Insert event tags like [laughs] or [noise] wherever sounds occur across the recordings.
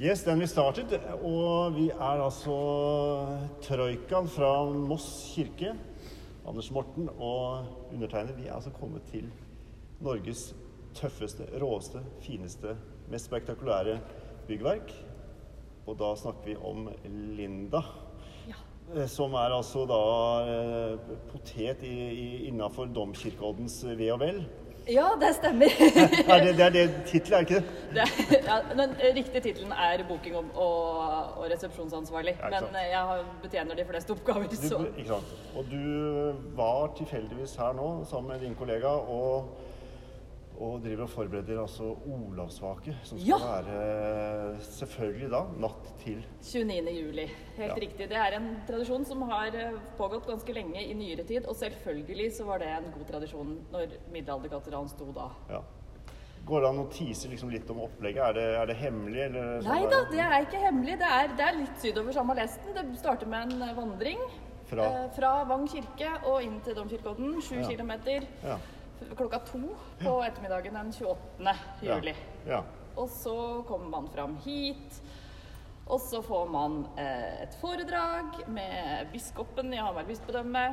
Yes, then we started. Og vi er altså troikaen fra Moss kirke. Anders Morten og undertegnede. Vi er altså kommet til Norges tøffeste, råeste, fineste, mest spektakulære byggverk. Og da snakker vi om Linda. Ja. eh, Som er altså da eh, potet innafor domkirkeoddens ve og vel. Ja, det stemmer. [laughs] Er det, det er det tittelen, er ikke det? [laughs] Det, ja, den riktige tittelen er booking og, og, resepsjonsansvarlig. Ja. Men eh, jeg har- betjener de fleste oppgaver, Du, ikke sant? Og du var tilfeldigvis her nå sammen med din kollega og, og driver og forbereder altså Olavsvake, som skal Ja. være selvfølgelig da natt til 29. juli. Helt Ja. riktig. Det er en tradisjon som har eh, pågått ganske lenge i nyere tid. Og selvfølgelig så var det en god tradisjon når middelalderkatedralen sto da. ja. Går det an å tease liksom litt om opplegget? Er det, er det hemmelig? Eller sånn Nei da, det er ikke hemmelig. Det er, det er litt sydover samme lesten. Det starter med en eh, vandring Fra? eh, fra Vang kirke og inn til Domkirkeodden. Sju Ja. kilometer Ja. Klokka to på ettermiddagen den 28. Juli. ja. Og så kommer man fram hit. Og så får man eh, et foredrag med biskopen i Hamar bispedømme.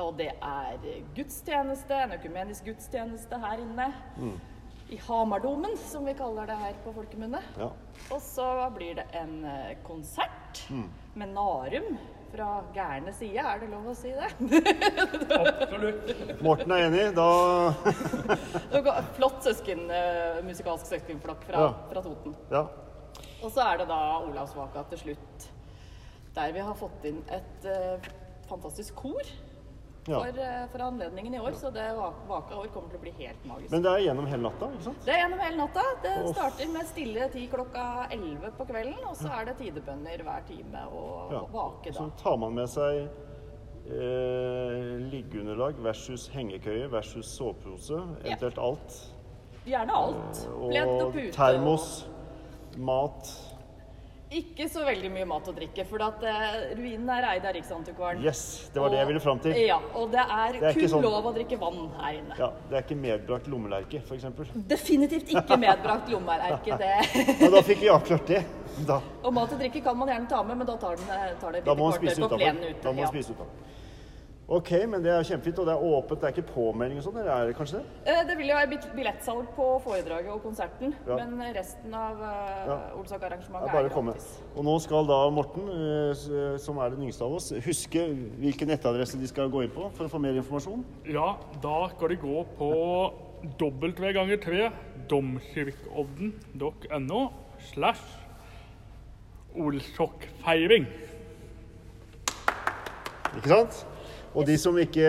Og det er gudstjeneste, en økumenisk gudstjeneste her inne. I Hamardomen, som vi kaller det her på folkemunne. ja. Og så blir det en konsert konsert med Narum fra gærne side, er det lov å si det? Morten er enig. Da [laughs] Flott søsken, eh, musikalsk søskenflokk fra, Ja. fra Toten. Ja. Og så er det da Olavsvaka til slutt, der vi har fått inn et uh, fantastisk kor ja. for, eh, for anledningen i år. Så det vaka år kommer til å bli helt magisk. Men det er gjennom hele natta, ikke sant? det er gjennom hele natta. Det Åh. starter med stille ti klokka 11 på kvelden, og så er det tidebønner hver time og, Ja. vake da. Så tar man med seg eh, liggeunderlag versus hengekøye versus sovepose, eventuelt alt. Gjerne alt. Eh, og termos, mat. Og ikke så veldig mye mat og drikke, for at uh, ruinen er eid av Riksantikvaren. Yes, det var det jeg ville fram til. Ja, og det er, Det er kun sånn- lov å drikke vann her inne. Ja, Det er ikke medbrakt lommelerke, f.eks. Definitivt ikke medbrakt lommelerke. det. [laughs] Ja, da fikk vi avklart det. Da, Og mat og drikke kan man gjerne ta med, men da tar, den, eh, tar det kvarter spise på plenen ute. Da må man spise utenfor. Ok, men det er kjempefint. Og det er åpent, det er ikke påmelding og sånn? Eller er det kanskje det? Eh, Det vil jo være bil- billettsalg på foredraget og konserten, Ja. men resten av uh, Ja. Olsak-arrangementet er, er gratis. Og nå skal da Morten, eh, som er den yngste av oss, huske hvilken nettadresse de skal gå inn på for å få mer informasjon. Ja, da skal de gå på W ganger 3 domkirkeodden.no slash olsokkfeiring. Ikke sant? Og de som ikke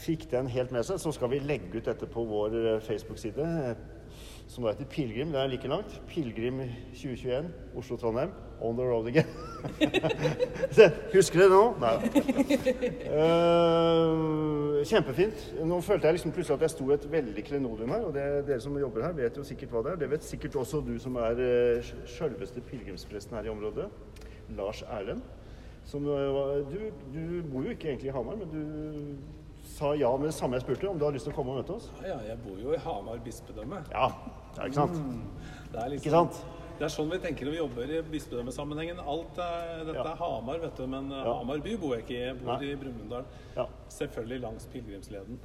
fikk den helt med seg, så skal vi legge ut dette på vår eh, Facebook-side, eh, som da heter Pilegrim. Det er like langt. Pilegrim 2021, Oslo-Trondheim. On the road again. [laughs] Se, Husker dere det nå? Nei. Eh, kjempefint. Nå følte jeg liksom plutselig at jeg sto i et veldig klenodium her. Og det, dere som jobber her, vet jo sikkert hva det er. Det vet sikkert også du som er uh, sjølveste pilegrimspresten her i området. Lars Erlend. Som, eh, du, du bor jo ikke egentlig i Hamar, men du sa ja med det samme jeg spurte, om du har lyst til å komme og møte oss? Ja, jeg bor jo i Hamar bispedømme. Ja, ja ikke sant? Det er, liksom, Ikke sant? det er sånn vi tenker når vi jobber i bispedømmesammenhengen. Alt er, dette Ja. er Hamar, vet du, men eh, Ja. Hamar by bor jeg ikke i. Jeg bor Nei. i Brumunddal. Ja. Selvfølgelig langs pilegrimsleden.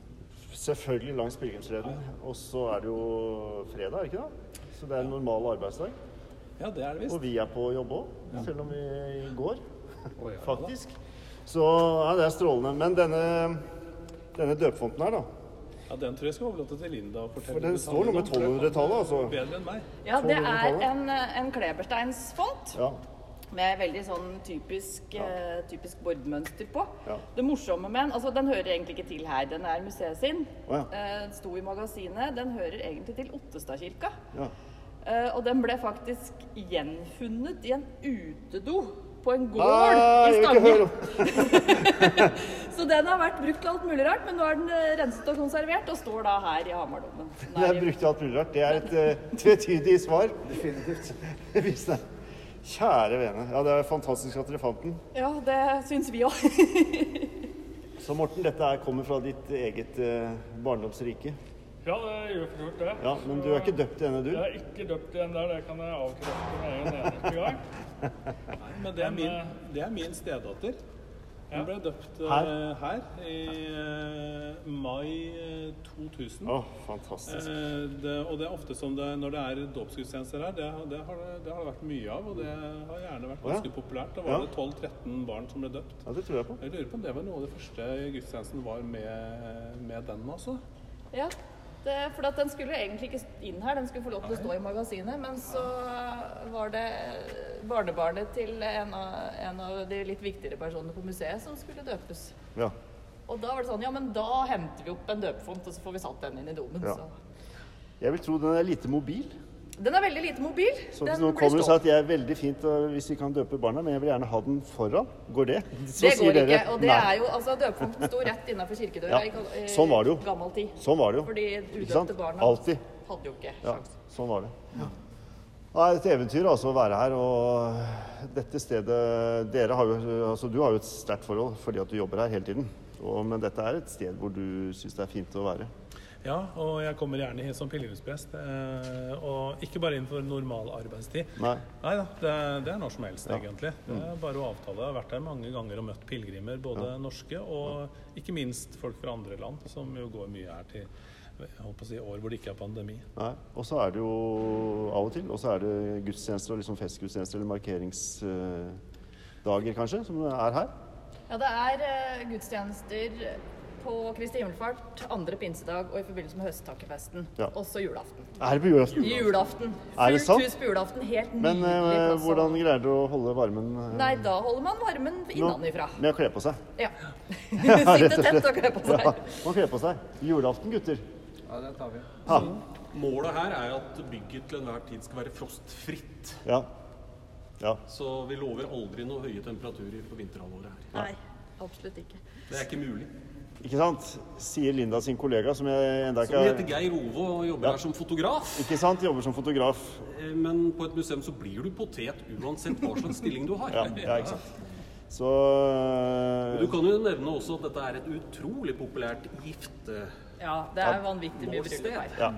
Selvfølgelig langs pilegrimsleden. Og så er det jo fredag, er det ikke det? Så det er en normal arbeidsdag. Ja, det er det visst. Og vi er på jobb òg, selv om vi går. Faktisk. Så ja, det er strålende. Men denne, denne døpfonten her, da. Ja, Den tror jeg skal overlate til Linda å fortelle. For den står noe med detaljer om, for det 1200-tallet, altså. Bedre enn meg. Ja, det er en, en klebersteinsfont Ja. med veldig sånn typisk, eh, typisk bordmønster på. Ja. Det morsomme med den, altså den hører egentlig ikke til her, den er museet sin. Oh, ja. Eh, sto i magasinet, den hører egentlig til Ottestadkirka. ja. Uh, og den ble faktisk gjenfunnet i en utedo på en gård Ah, i Stange. [laughs] Så den har vært brukt til alt mulig rart, men nå er den eh, renset og konservert og står da her i Hamardommen. Den er brukt til alt mulig rart. Det er et uh, [laughs] tvetydig svar. Definitivt. [laughs] Hvis det. Kjære vene. Ja, det er fantastisk at dere fant den. Ja, det syns vi òg. Så Morten, dette kommer fra ditt eget uh, barndomsrike. Ja, det gjør for så det. Ja, Men du er ikke døpt ennå, du? Jeg er ikke døpt igjen der, det kan jeg avkrefte med en eneste gang. Nei, men det er Men, min, eh, det er min stedatter. Ja. Hun ble døpt eh, Her? her i eh, mai eh, 2000. Å, fantastisk. Eh, det, og det er ofte som det, når det er dåpsgudstjenester her, det, det, har det, det har det vært mye av. Og det har gjerne vært ja. ganske populært. Da Ja. var det 12-13 barn som ble døpt. Ja, det tror jeg på. Jeg lurer på om det var noe av det første gudstjenesten var med, med den, altså. Ja, det, for at den skulle egentlig ikke inn her, den skulle få lov til å stå i magasinet. Men så var det barnebarnet til en av, en av de litt viktigere personene på museet som skulle døpes. Ja. Og da var det sånn, ja, men da henter vi opp en døpefont, og så får vi satt den inn i domen. Ja. Så. Jeg vil tro den er lite mobil. Den er veldig lite mobil. Så hvis noen kommer og sier at det er veldig fint hvis vi kan døpe barna, men jeg vil gjerne ha den foran, går det? Så Det sier går ikke. dere, Og det nei. er jo, altså Døpefonten sto rett innafor kirkedøra Ja, i, gal- sånn var det jo. gammel tid. Sånn var det jo. Fordi udøpte barna Altid. hadde jo ikke sjans. Ja, sånn var det. Det er et eventyr altså å være her. Og dette stedet Dere har jo Altså du har jo et sterkt forhold fordi at du jobber her hele tiden. Og, men dette er et sted hvor du syns det er fint å være. Ja, og jeg kommer gjerne hit som pilegrimsprest. Eh, og ikke bare innenfor normal arbeidstid. Nei. Da, det, er- det er når som helst, Ja. Mm. egentlig. Det er bare å avtale. Jeg har vært her mange ganger og møtt pilegrimer, både norske og ikke minst folk fra andre land, som jo går mye her til jeg holdt å si, år hvor det ikke er pandemi. Nei. Og så er det jo av og til Og så er det gudstjenester og liksom festgudstjenester eller markeringsdager, kanskje, som er her. Ja, det er eh, gudstjenester på Kristi himmelfart, andre pinsedag og i forbindelse med høsttakkefesten. Ja. Også julaften. Er det på julaften? Julaften. Er det Fullt hus på julaften. Helt Men nydelig eh, plass. hvordan greier dere å holde varmen? eh, Nei, da holder man varmen innanifra. innenfra. Med å kle på seg? Ja. [laughs] Sitte tett og kle på Ja, seg. man kler på seg. Julaften, gutter. Ja, det tar vi. Ha. Målet her er at bygget til enhver tid skal være frostfritt. Ja. ja. Så vi lover aldri noe høye temperaturer på vinterhalvåret her. Nei, absolutt ikke. Det er ikke mulig. Ikke sant? Sier Linda sin kollega, som jeg enda ikke Som heter Geir Ove og jobber Ja. her som fotograf. Ikke sant? Jobber som fotograf. Eh, Men på et museum så blir du potet uansett hva slags stilling du har. Ja, ja ikke sant. Så [laughs] Du kan jo nevne også at dette er et utrolig populært gifte... Ja, det er vanvittig mye bryllup her. Ja.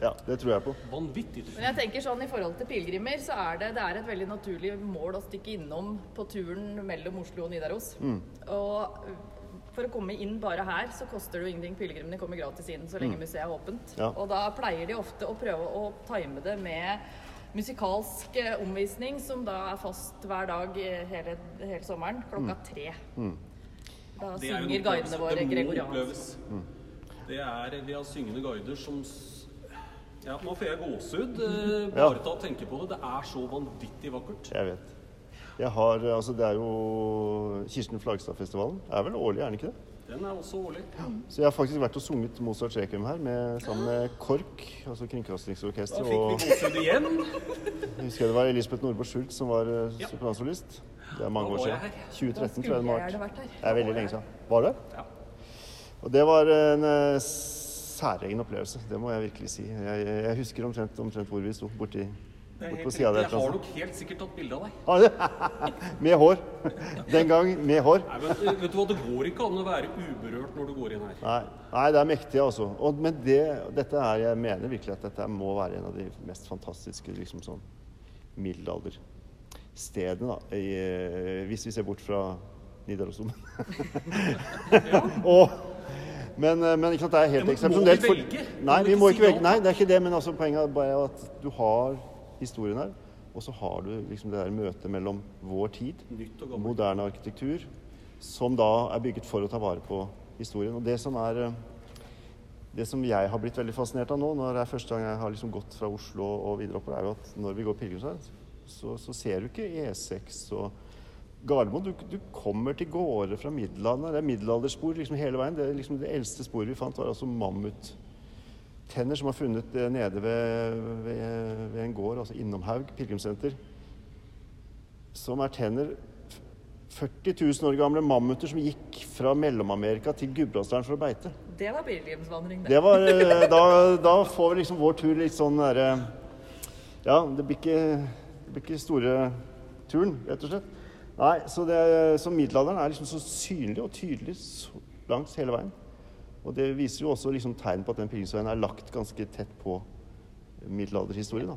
ja, det tror jeg på. Vanvittig. Men jeg tenker sånn i forhold til pilegrimer, så er det, det er et veldig naturlig mål å stikke innom på turen mellom Oslo og Nidaros. Mm. Og for å komme inn bare her, så koster det jo ingenting. Pilegrimene kommer gratis inn så lenge museet er åpent. Mm. Ja. Og da pleier de ofte å prøve å time det med musikalsk eh, omvisning, som da er fast hver dag eh, hele, hele sommeren, klokka Mm. tre. Da Det jo en synger guidene våre gregoriansk. oppleves. Det er, vi har syngende guider som ja, Nå får jeg gåsehud eh, Ja. bare til å tenke på det. Det er så vanvittig vakkert. Jeg vet. Jeg har, altså Det er jo Kirsten Flagstad-festivalen. Er vel årlig, er den ikke det? Den er også årlig. Så jeg har faktisk vært og sunget Mozart Requiem her med, sammen med KORK, altså Da fikk vi gåsehud igjen. [laughs] jeg husker det var Elisabeth Nordbo Schultz som var eh, Ja. sopransolist. Det er mange år siden. her. 2013 tror jeg det den var. vært her. Det er veldig lenge siden. Var det? Ja. Og det var en eh, særegen opplevelse, det må jeg virkelig si. Jeg, jeg, husker omtrent, omtrent hvor vi sto, borti, bort på sida der. Jeg har nok helt sikkert tatt bilde av deg. [laughs] Med hår. Den gang med hår. Nei, men, vet du hva, Det går ikke an å være uberørt når du går inn her. Nei, nei det er mektig, altså. Og, men det, dette er, jeg mener virkelig at dette må være en av de mest fantastiske liksom sånn middelalderstedene, da. I, eh, hvis vi ser bort fra Nidarosdomen. [laughs] [laughs] Og men, eh, men ikke sant, det er helt men må vi velge? Nei, vi må ikke velge. Nei, det er ikke det, men altså, poenget er bare at du har historien her. Og så har du liksom det der møtet mellom vår tid, Nytt og moderne arkitektur, som da er bygget for å ta vare på historien. Og det som er eh, det som jeg har blitt veldig fascinert av nå, når det er første gang jeg har liksom gått fra Oslo og videre oppover, er jo at når vi går pilegrimsvei, så, så ser du ikke E6 og Gardermoen. Du, du kommer til gårder fra middelalderen. Det er middelalderspor liksom hele veien. Det, liksom det eldste sporet vi fant, var altså mammuttenner som var funnet eh, nede ved, ved, ved en gård, altså Innomhaug pilegrimssenter. Som er tenner 40 000 år gamle mammuter som gikk fra Mellom-Amerika til Gudbrandsdalen for å beite. Det var pilegrimsvandring, det. Det var, eh, da, da får vi liksom vår tur litt sånn derre Ja, det blir, ikke, det blir ikke store turen, rett og slett. Nei, så, det, så middelalderen er liksom så synlig og tydelig langs hele veien. Og det viser jo også liksom tegn på at den pilegrimsveien er lagt ganske tett på middelalderhistorie. da.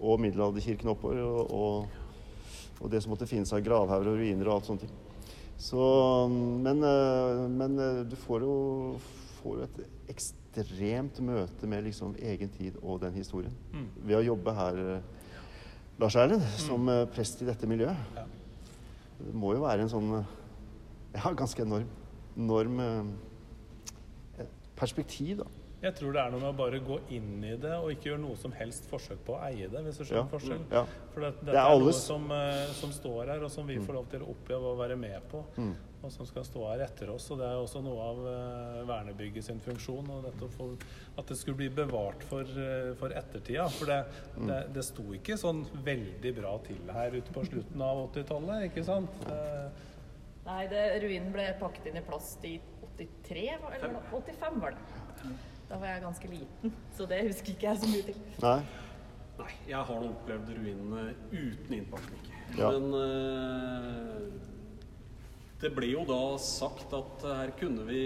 Og middelalderkirken oppover, og, og, og det som måtte finnes av gravhauger og ruiner og alt sånt. Så, men, eh, men eh, du får jo, får jo et ekstremt møte med liksom egen tid og den historien. Ved å jobbe her, Lars Erlend, som eh, prest i dette miljøet. Ja. Det må jo være en sånn ja, ganske enorm, enorm perspektiv, da. Jeg tror det er noe med å bare gå inn i det og ikke gjøre noe som helst forsøk på å eie det, hvis du skjønner Ja. forskjell. Ja. For det, Det dette er er, noe som, eh, som står her, og som vi får lov til å oppleve og være med på. Mm. Og som skal stå her etter oss. Og det er også noe av uh, vernebygget sin funksjon. Og dette å få, at det skulle bli bevart for, uh, for ettertida. For det, Mm. det, det sto ikke sånn veldig bra til her ute på slutten av 80-tallet, ikke sant? Uh, Nei, det, ruinen ble pakket inn i plast i 83, eller 85 var det. Da var jeg ganske liten, så det husker ikke jeg så mye til. Nei? Nei, jeg har nå opplevd ruinene uten innpakning. Ja. Men eh, det ble jo da sagt at her kunne vi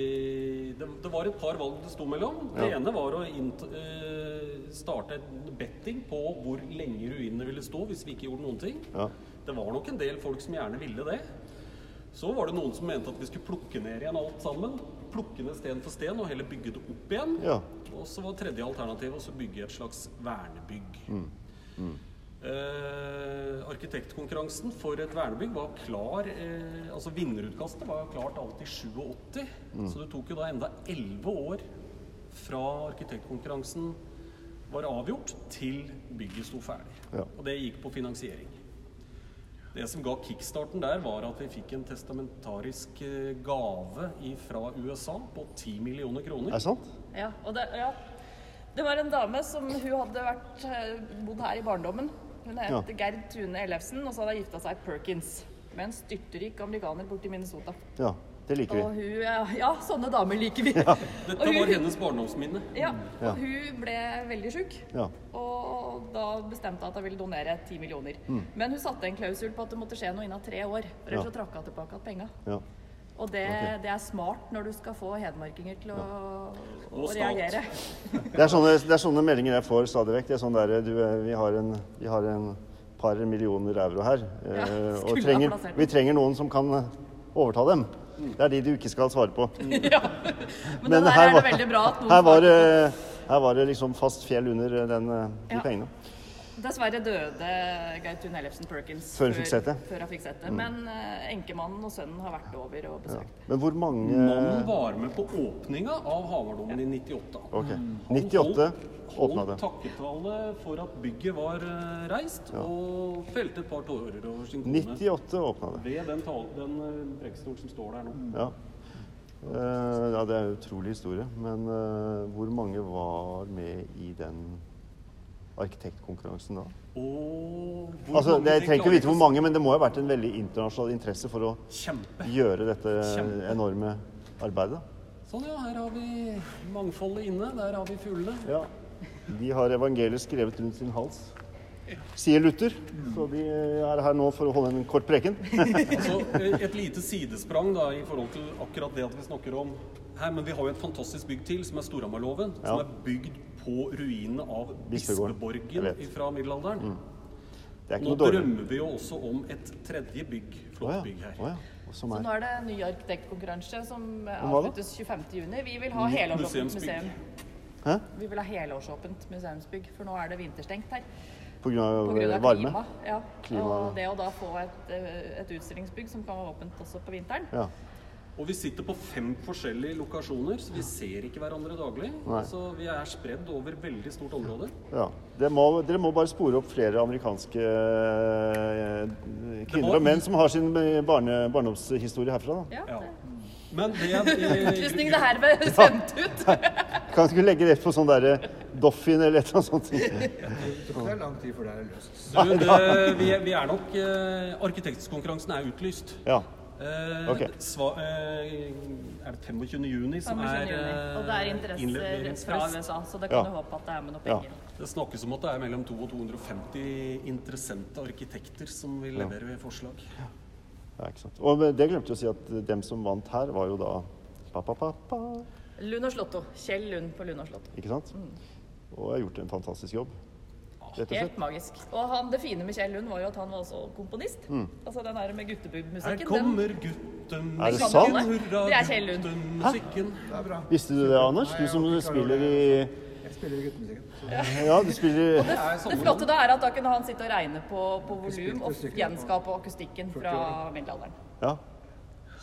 Det, det var et par valg det sto mellom. Det Ja. ene var å int, eh, starte en betting på hvor lenge ruinene ville stå hvis vi ikke gjorde noen ting. Ja. Det var nok en del folk som gjerne ville det. Så var det noen som mente at vi skulle plukke ned igjen alt sammen. Plukke ned sten for sten og heller bygge det opp igjen. Ja. Og så var tredje alternativ å bygge et slags vernebygg. Eh, arkitektkonkurransen for et vernebygg var klar eh, Altså vinnerutkastet var klart alt i 87. Så det tok jo da enda 11 år fra arkitektkonkurransen var avgjort, til bygget sto ferdig. Ja. Og det gikk på finansiering. Det som ga kickstarten der, var at vi fikk en testamentarisk eh, gave fra USA på 10 millioner kroner. Er det sant? Ja, og det, ja. det var en dame som hun hadde vært, eh, bodd her i barndommen. Hun het Ja. Gerd Tune Ellefsen, og så hadde hun gifta seg Perkins med en styrtrik amerikaner borti Minnesota. Ja. Det liker Og vi. hun Ja, ja sånne damer liker vi. Dette Og var hun- hennes barndomsminne. Ja, Ja. og hun ble veldig sjuk. Ja. Og da bestemte hun at hun ville donere 10 millioner. Men hun satte en klausul på at det måtte skje noe innen tre år. For ellers Ja. så trakk hun tilbake igjen penga. ja. Og det, okay. det er smart når du skal få hedmarkinger til å, å reagere. Det er, sånne, det er sånne meldinger jeg får stadig vekk. Det er sånn der, du, eh, vi, har en, vi har en par millioner euro her, eh, Ja, og trenger, vi trenger noen som kan eh, overta dem. Det er de du ikke skal svare på. [laughs] ja. Men, det her er det veldig bra at noen her var, her var det liksom fast fjell under eh, den, eh, de Ja. pengene. Dessverre døde Gautun Ellefsen Perkins Før han fikk sett det? Før han fikk sett Mm. Men uh, enkemannen og sønnen har vært over og besøkt. Men hvor mange Mannen var med på åpninga av Hamardomen i 98. Ok. Han 98 holdt- åpna det. Holdt takketale for at bygget var reist, reist, og felte et par tårer over sin kone. 98 åpna det. Ved den, den brekkstolen som står der nå. Ja. Uh, ja, det er en utrolig historie. Men uh, hvor mange var med i den arkitektkonkurransen da? Og Altså, det, Jeg trenger ikke vite hvor mange, men det må ha vært en veldig internasjonal interesse for å Kjempe. gjøre dette Kjempe. enorme arbeidet. Sånn, ja. Her har vi mangfoldet inne. Der har vi fuglene. Ja. De har evangeliet skrevet rundt sin hals, sier Luther. Så de er her nå for å holde en kort preken. [laughs] Altså, et lite sidesprang da, i forhold til akkurat det at vi snakker om her, men vi har jo et fantastisk bygg til, som er Storhamarloven, Ja. som er bygd på ruinene av Bispeborgen fra middelalderen. Det er ikke Nå noe dårlig. drømmer vi jo også om et tredje bygg, flott oh, ja. bygg her. Oh, ja. Så nå er det ny arkitektkonkurranse som avsluttes 25.6. Vi vil ha helårsåpent museum. Hæ? Vi vil ha helårsåpent museumsbygg, for nå er det vinterstengt her. På grunn av, På grunn av varme? klima. Ja. Klima. Og det å da få et, eh, et utstillingsbygg som kan være åpent også på vinteren. Ja. Og vi sitter på fem forskjellige lokasjoner, så vi ser ikke hverandre daglig. Nei. Så vi er spredd over veldig stort område. ja. Dere, må, dere må bare spore opp flere amerikanske eh, kvinner var- og menn som har sin barne, barndomshistorie herfra. da. Ja. Ja. det- Men det er Utlysningen er herved sendt ut. [laughs] Kan ikke legge det på sånn derre Doffin eller et eller annet sånt? [laughs] Det tok det lang tid før det er løst. Du, det, vi, vi er nok eh, Arkitektkonkurransen er utlyst. Ja. Eh, Ok. sva, eh, er det 25. juni som 25. er juni. eh, Og det er interesser fra? USA, så det kan Ja. du håpe at det er med noe Ja. penger. Det snakkes om at det er mellom 200 og 250 interessente arkitekter som vil levere forslag. Ja, ikke sant. Og det glemte jeg å si at dem som vant her, var jo da pa, pa, pa, pa, Lund og Slotto. Kjell Lund på Lund og Slotto. Ikke sant? Og har gjort en fantastisk jobb. Rett og Helt magisk. Og han, det fine med Kjell Lund var jo at han var også komponist. Mm. Altså den der med Her guttebub-musikken. kommer gutten, Er det sant? hurra, Det er Kjell Lund. Hæ? Det er bra. Visste du det, Anders? Du som spiller i Jeg spiller guttemusikken. Ja, du spiller i Det flotte da er at da kunne han sitte og regne på, på volum og gjenskape akustikken fra middelalderen. Ja.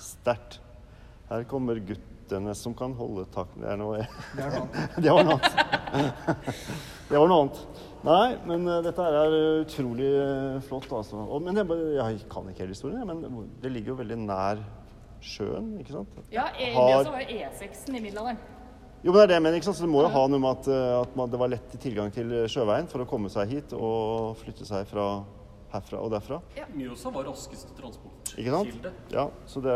Sterkt. Her kommer guttene som kan holde tak Det er noe det er. [laughs] Det var noe annet. Det var noe annet. Nei, men eh, dette er utrolig eh, flott, altså. Og, men jeg, jeg kan ikke hele historien, men det ligger jo veldig nær sjøen, ikke sant? Ja, egentlig så var jo E6-en i middelalderen. Jo, men det er det jeg mener, ikke sant? Så det må jo ha noe med at, eh, at man, det var lett tilgang til sjøveien for å komme seg hit og flytte seg fra herfra og derfra. Mjøsa var raskeste transportkilde. Ikke? Ja, så det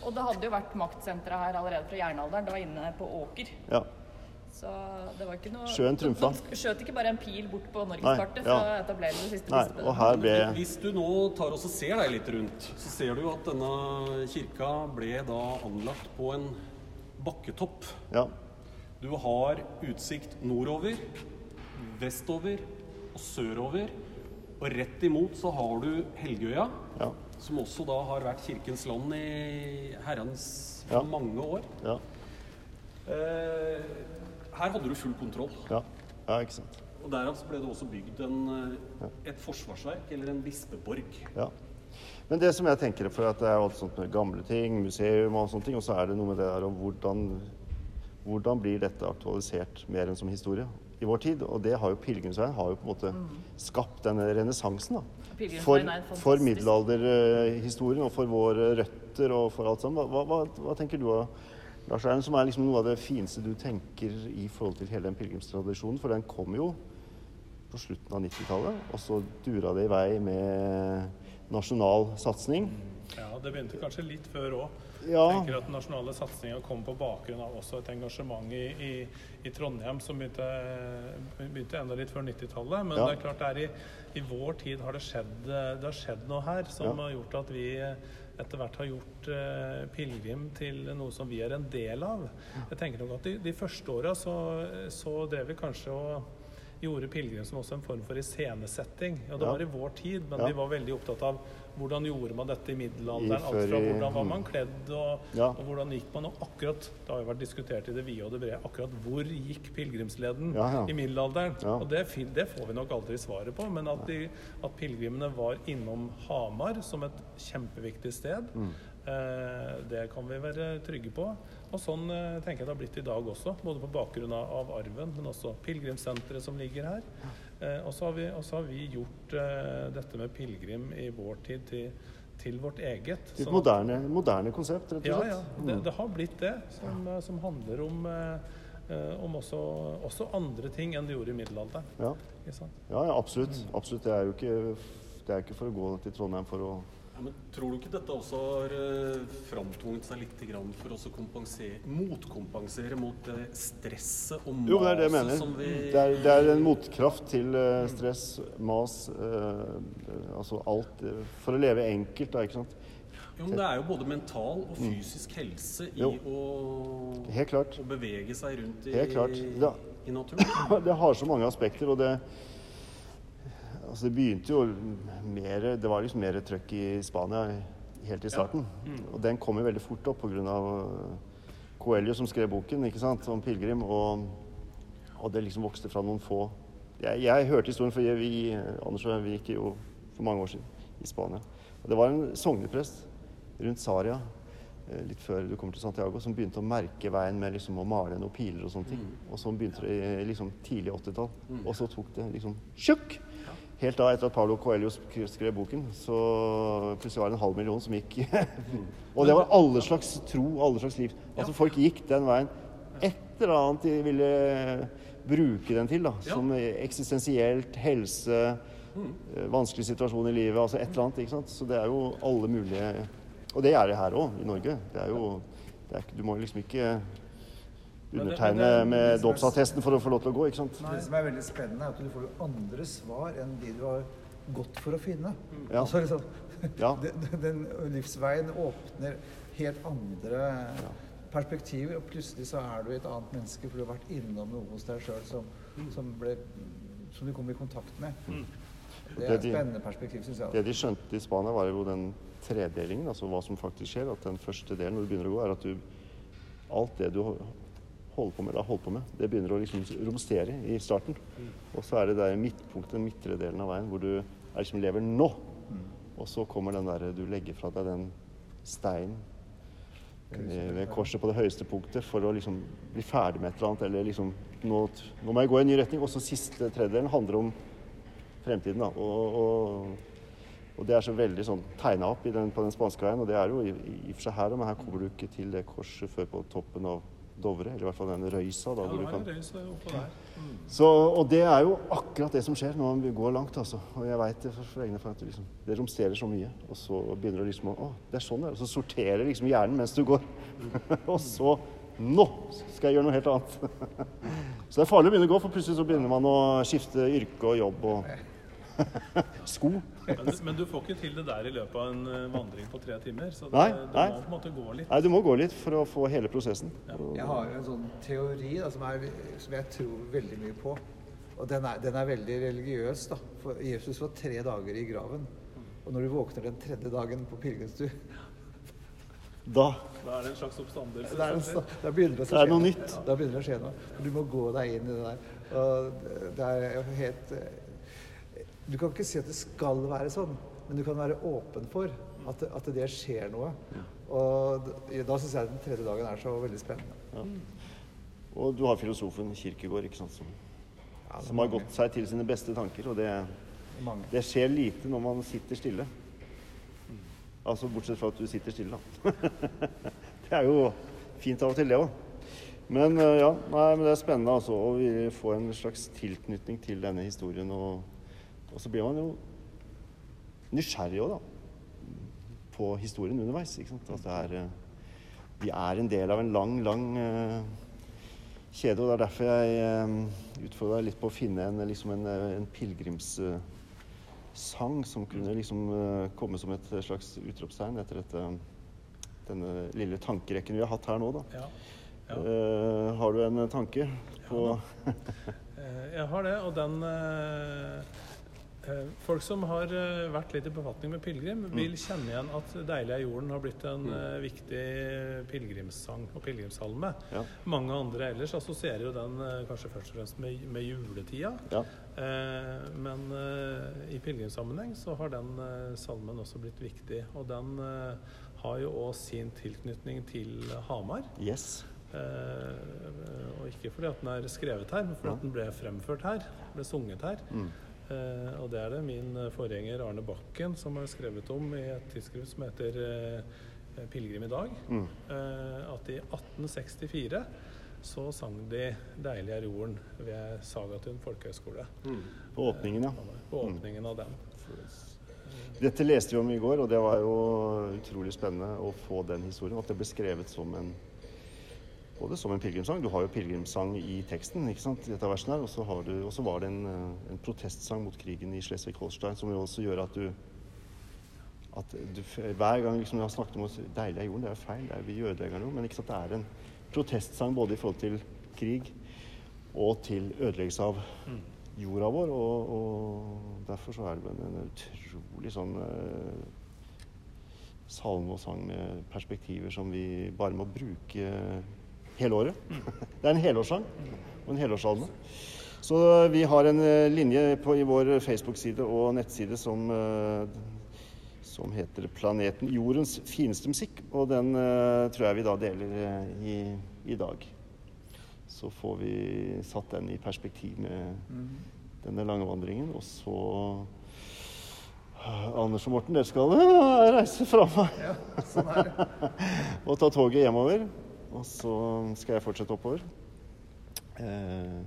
Og det hadde jo vært maktsentre her allerede fra jernalderen. Det var inne på Åker. Ja. Så det var ikke noe Sjøen trumfa. Du skjøt ikke bare en pil bort på norgeskartet for ja. å etablere det siste Nei, og her ble Hvis du nå tar oss og ser deg litt rundt, så ser du jo at denne kirka ble da anlagt på en bakketopp. Ja. Du har utsikt nordover, vestover og sørover. Og rett imot så har du Helgøya, Ja. som også da har vært kirkens land i herrens Ja. mange år. Ja. Eh, her hadde du full kontroll. Ja. ja ikke sant. Og derav ble det også bygd en, eh, et forsvarsverk, eller en bispeborg. Ja. Men det som jeg tenker for at det er alt sånt med gamle ting, museum og sånne ting, og så er det noe med det der om hvordan, hvordan blir dette aktualisert mer enn som historie i vår tid? Og det har jo pilegrimsveien har jo på en måte skapt denne renessansen. For, for middelalderhistorien og for våre røtter og for alt sammen. Hva, hva, hva tenker du Lars Eiren, som er liksom noe av det fineste du tenker i forhold til hele den pilegrimstradisjonen? For den kom jo på slutten av 90-tallet, og så dura det i vei med nasjonal satsing. Ja, det begynte kanskje litt før òg. Ja. Jeg tenker at Den nasjonale satsinga kom på bakgrunn av også et engasjement i, i, i Trondheim som begynte, begynte enda litt før 90-tallet. Men Ja. det er klart det er i, i vår tid har det skjedd, det har skjedd noe her som Ja. har gjort at vi etter hvert har gjort eh, pilegrim til noe som vi er en del av. Jeg tenker nok at De, de første åra så, så drev vi kanskje og gjorde pilegrimsen også en form for iscenesetting. Ja, det var i vår tid, men Ja. vi var veldig opptatt av hvordan gjorde man dette i middelalderen. Alt fra hvordan var man kledd, og, Ja. og hvordan gikk man. Og akkurat, det har jo vært diskutert i det vide og det brede, akkurat hvor gikk pilegrimsleden Ja, i middelalderen? Og det, det får vi nok aldri svaret på, men at, de, at pilegrimene var innom Hamar som et kjempeviktig sted, Mm. Eh, det kan vi være trygge på. Og sånn eh, tenker jeg det har blitt i dag også, både på bakgrunn av, arven, men også pilegrimssenteret som ligger her. Eh, og så har, vi- har vi gjort dette med pilegrim i vår tid til, til vårt eget. Et moderne, moderne konsept, rett og ja, slett. ja. Det, det har blitt det, som, som handler om, om også, også andre ting enn det gjorde i middelalderen. Ja. Ja, ja, absolutt. absolutt. Det er jo ikke, det er ikke for å gå til Trondheim for å Ja, men tror du ikke dette også har uh, framtvunget seg litt for å kompensere, motkompensere mot det stresset og maset Jo, det er det jeg mener. som vi Det er, det er en motkraft til eh, stress, mas, eh, altså alt eh, For å leve enkelt, da, ikke sant. Jo, men det er jo både mental og fysisk helse i Jo. å, å bevege seg rundt i. I naturen. [clears throat] Det har så mange aspekter, og det Altså, det begynte jo mer Det var liksom mer trøkk i Spania helt i starten. Og den kom jo veldig fort opp pga. Coelho som skrev boken ikke sant, om pilegrim. Og, og det liksom vokste fra noen få Jeg, jeg hørte historien, for jeg, vi Anders og jeg vi gikk jo for mange år siden i Spania. Og det var en sogneprest rundt Saria eh, litt før du kommer til Santiago, som begynte å merke veien med liksom å male noen piler og sånne ting. Og så begynte det liksom tidlig 80-tall. Og så tok det liksom tjukk! Helt da, etter at Paulo Coelho skrev boken, så plutselig var det en halv million som gikk [laughs] Og det var alle slags tro, alle slags liv. Altså folk gikk den veien. Et eller annet de ville bruke den til, da. Som eksistensielt, helse, eh, vanskelig situasjon i livet, altså et eller annet. ikke sant? Så det er jo alle mulige Og det er det her òg, i Norge. Det er jo det er, Du må liksom ikke undertegne med dåpsattesten for å få lov til å gå, ikke sant? Det som er veldig spennende, er at du får jo andre svar enn de du har gått for å finne. Ja. Altså liksom, Ja. [laughs] den, den livsveien åpner helt andre perspektiver, og plutselig så er du et annet menneske, for du har vært innom noe hos deg sjøl som, som, som du kom i kontakt med. Det er et Det de- spennende perspektiv, syns jeg. Det de skjønte i Spania, var jo den tredelingen, altså hva som faktisk skjer. At den første delen når du begynner å gå, er at du Alt det du holder på med, da har på med, det begynner å liksom romstere i starten. Og så er det der midtpunktet, den midtre delen av veien, hvor du er liksom lever nå. Og så kommer den der du legger fra deg den steinen ved ved korset på det høyeste punktet for å liksom bli ferdig med et eller annet. Eller liksom nå, nå må jeg gå i en ny retning. Og så siste tredjedelen handler om fremtiden. da, og, og, og det er så veldig sånn tegna opp i den, på den spanske veien, og det er jo i, i og for seg her men her kommer du ikke til det korset før på toppen av Dovre, eller i hvert fall den røysa. da, Ja, hvor du kan... Røysa røys oppå der. Så, og det er jo akkurat det som skjer når man går langt, altså. Og jeg veit det for, for egne at liksom, det romsterer så mye, og så begynner du liksom å Å, det er sånn det er. Og så sorterer liksom hjernen mens du går. [laughs] og så Nå skal jeg gjøre noe helt annet. [laughs] så det er farlig å begynne å gå, for plutselig så begynner man å skifte yrke og jobb og [laughs] sko. Men, men du får ikke til det der i løpet av en eh, vandring på tre timer. Så det, Nei, du nei. må på en måte gå litt. Nei, du må gå litt for å få hele prosessen. Jeg har en sånn teori da, som, er, som jeg tror veldig mye på. Og den er, den er veldig religiøs. da. For Jesus var tre dager i graven. Og når du våkner den tredje dagen på pilegrimstur, [laughs] Da Da er det en slags oppstandelse. da, er da begynner det å Det er noe nytt. Da begynner det å skje noe. Du må gå deg inn i det der. Og det er helt eh, Du kan ikke si at det skal være sånn, men du kan være åpen for at det, at det skjer noe. Og da syns jeg den tredje dagen er så veldig spennende. Og du har filosofen Kirkegård, ikke sant, som, Ja, som har gått seg til sine beste tanker. Og det, det skjer lite når man sitter stille. Altså bortsett fra at du sitter stille, da. [laughs] det er jo fint av og til, det òg. Men eh, ja, nei, men det er spennende altså, å vi få en slags tilknytning til denne historien. Og, og så blir man jo nysgjerrig òg, da. På historien underveis. ikke sant? At det er, eh, vi er en del av en lang, lang eh, kjede. Og det er derfor jeg eh, utfordra deg litt på å finne en, liksom en, en pilegrimssang som kunne liksom komme som et slags utropstegn etter dette, denne lille tankerekken vi har hatt her nå. da. Ja. Ja. Uh, har du en tanke på ja, [laughs] Jeg har det, og den eh, Folk som har eh, vært litt i befatning med pilegrim, Mm. vil kjenne igjen at 'Deilig er jorden' har blitt en mm. viktig pilegrimssang og pilegrimssalme. Ja. Mange andre ellers assosierer jo den eh, kanskje først og fremst med, med juletida. Ja. Eh, men eh, i pilegrimssammenheng så har den eh, salmen også blitt viktig. Og den eh, har jo òg sin tilknytning til Hamar. Yes. Eh, og ikke fordi at den er skrevet her, men fordi at den ble fremført her. Ble sunget her. Eh, og det er det min eh, forgjenger Arne Bakken som har skrevet om i et tidsskrift som heter eh, 'Pilegrim i dag'. Mm. at i 1864 så sang de 'Deilig er jorden' ved Sagatun folkehøgskole. På åpningen, ja. På åpningen av den. Dette leste vi om i går, og det var jo utrolig spennende å få den historien. At det ble skrevet som en både som en pilegrimssang. Du har jo pilegrimssang i teksten, ikke sant, i dette verset her. Og så har du- og så var det en, eh, en protestsang mot krigen i Schleswig-Holstein, som jo også gjør at du at du, Hver gang liksom, du har snakket om at deilig er jorden, det er jo feil, det er, vi ødelegger noe. Men ikke sant, det er en protestsang både i forhold til krig og til ødeleggelse av jorda vår. Og, og derfor så er det en, en utrolig sånn eh, salme og sang med perspektiver som vi bare må bruke hele året. [laughs] Det er en helårssang og en helårssalme. Så vi har en eh, linje på, i vår Facebook-side og nettside som, eh, som heter 'Planeten jordens fineste musikk'. Og den eh, tror jeg vi da deler i, i dag. Så får vi satt den i perspektiv med denne lange vandringen. Og så Anders og Morten, dere skal reise fra meg [laughs] og ta toget hjemover. Og så skal jeg fortsette oppover. Eh,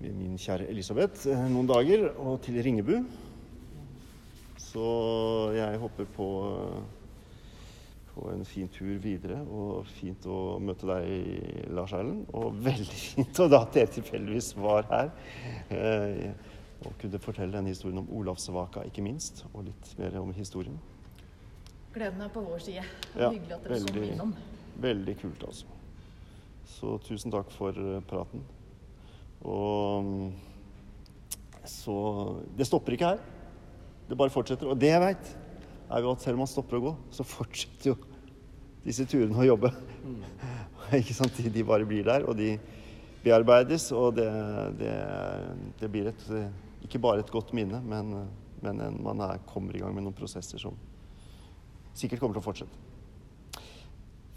med min kjære Elisabeth eh, noen dager, og til Ringebu. Så jeg håper på, på en fin tur videre, og fint å møte deg, Lars Erlend. Og [laughs] veldig fint og da at dere tilfeldigvis var her. Eh, og kunne fortelle denne historien om Olavsvaka, ikke minst. Og litt mer om historien. Gleden er på vår side. Ja, Hyggelig at dere veldig- innom. Veldig kult, altså. Så tusen takk for eh, praten. Og mm, så Det stopper ikke her. Det bare fortsetter. Og det jeg veit, er jo at selv om man stopper å gå, så fortsetter jo disse turene å jobbe. [laughs] ikke sant? De- De bare blir der, og de bearbeides, og det, det, det blir et Ikke bare et godt minne, men, men en, man er, kommer i gang med noen prosesser som sikkert kommer til å fortsette.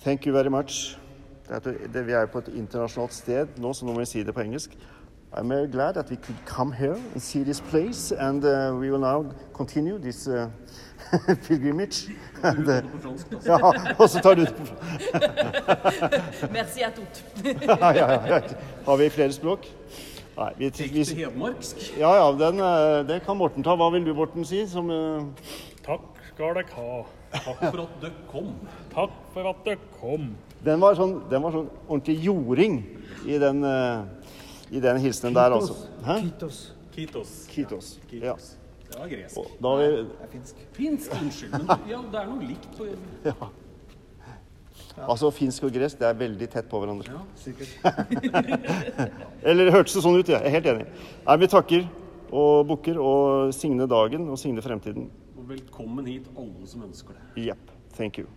Thank you very much. Vi er på et internasjonalt sted nå, så nå må vi si det på engelsk. I'm very glad that we could come here and see this place, and uh, we will now continue this uh, [laughs] pilgrimage. And, uh, fransk, ja, og så tar du det på [laughs] [laughs] Merci à tout. ja, ja, ja. Har vi flere språk? Nei, vi, vi, hedmarksk. ja, ja, den, eh, det kan Morten ta. Hva vil du, Morten, si? Som, eh, Takk skal dere ha. Takk for at dere kom. Takk for at dere kom. den, var sånn, den var sånn ordentlig jording i den, eh, i den hilsenen der, altså. Hæ? Kitos. Kitos. Kitos. Ja. Kitos. Det var gresk. Og da vi Det er finsk. Finsk, unnskyld. Men ja, det er noe likt på ja. Altså, finsk og gresk det er veldig tett på hverandre. Ja. Sikkert. [laughs] Eller det hørtes sånn ut, jeg er helt enig. Nei, Vi takker og bukker og signe dagen og signe fremtiden. Velkommen hit, alle som ønsker det. Yep. Thank you.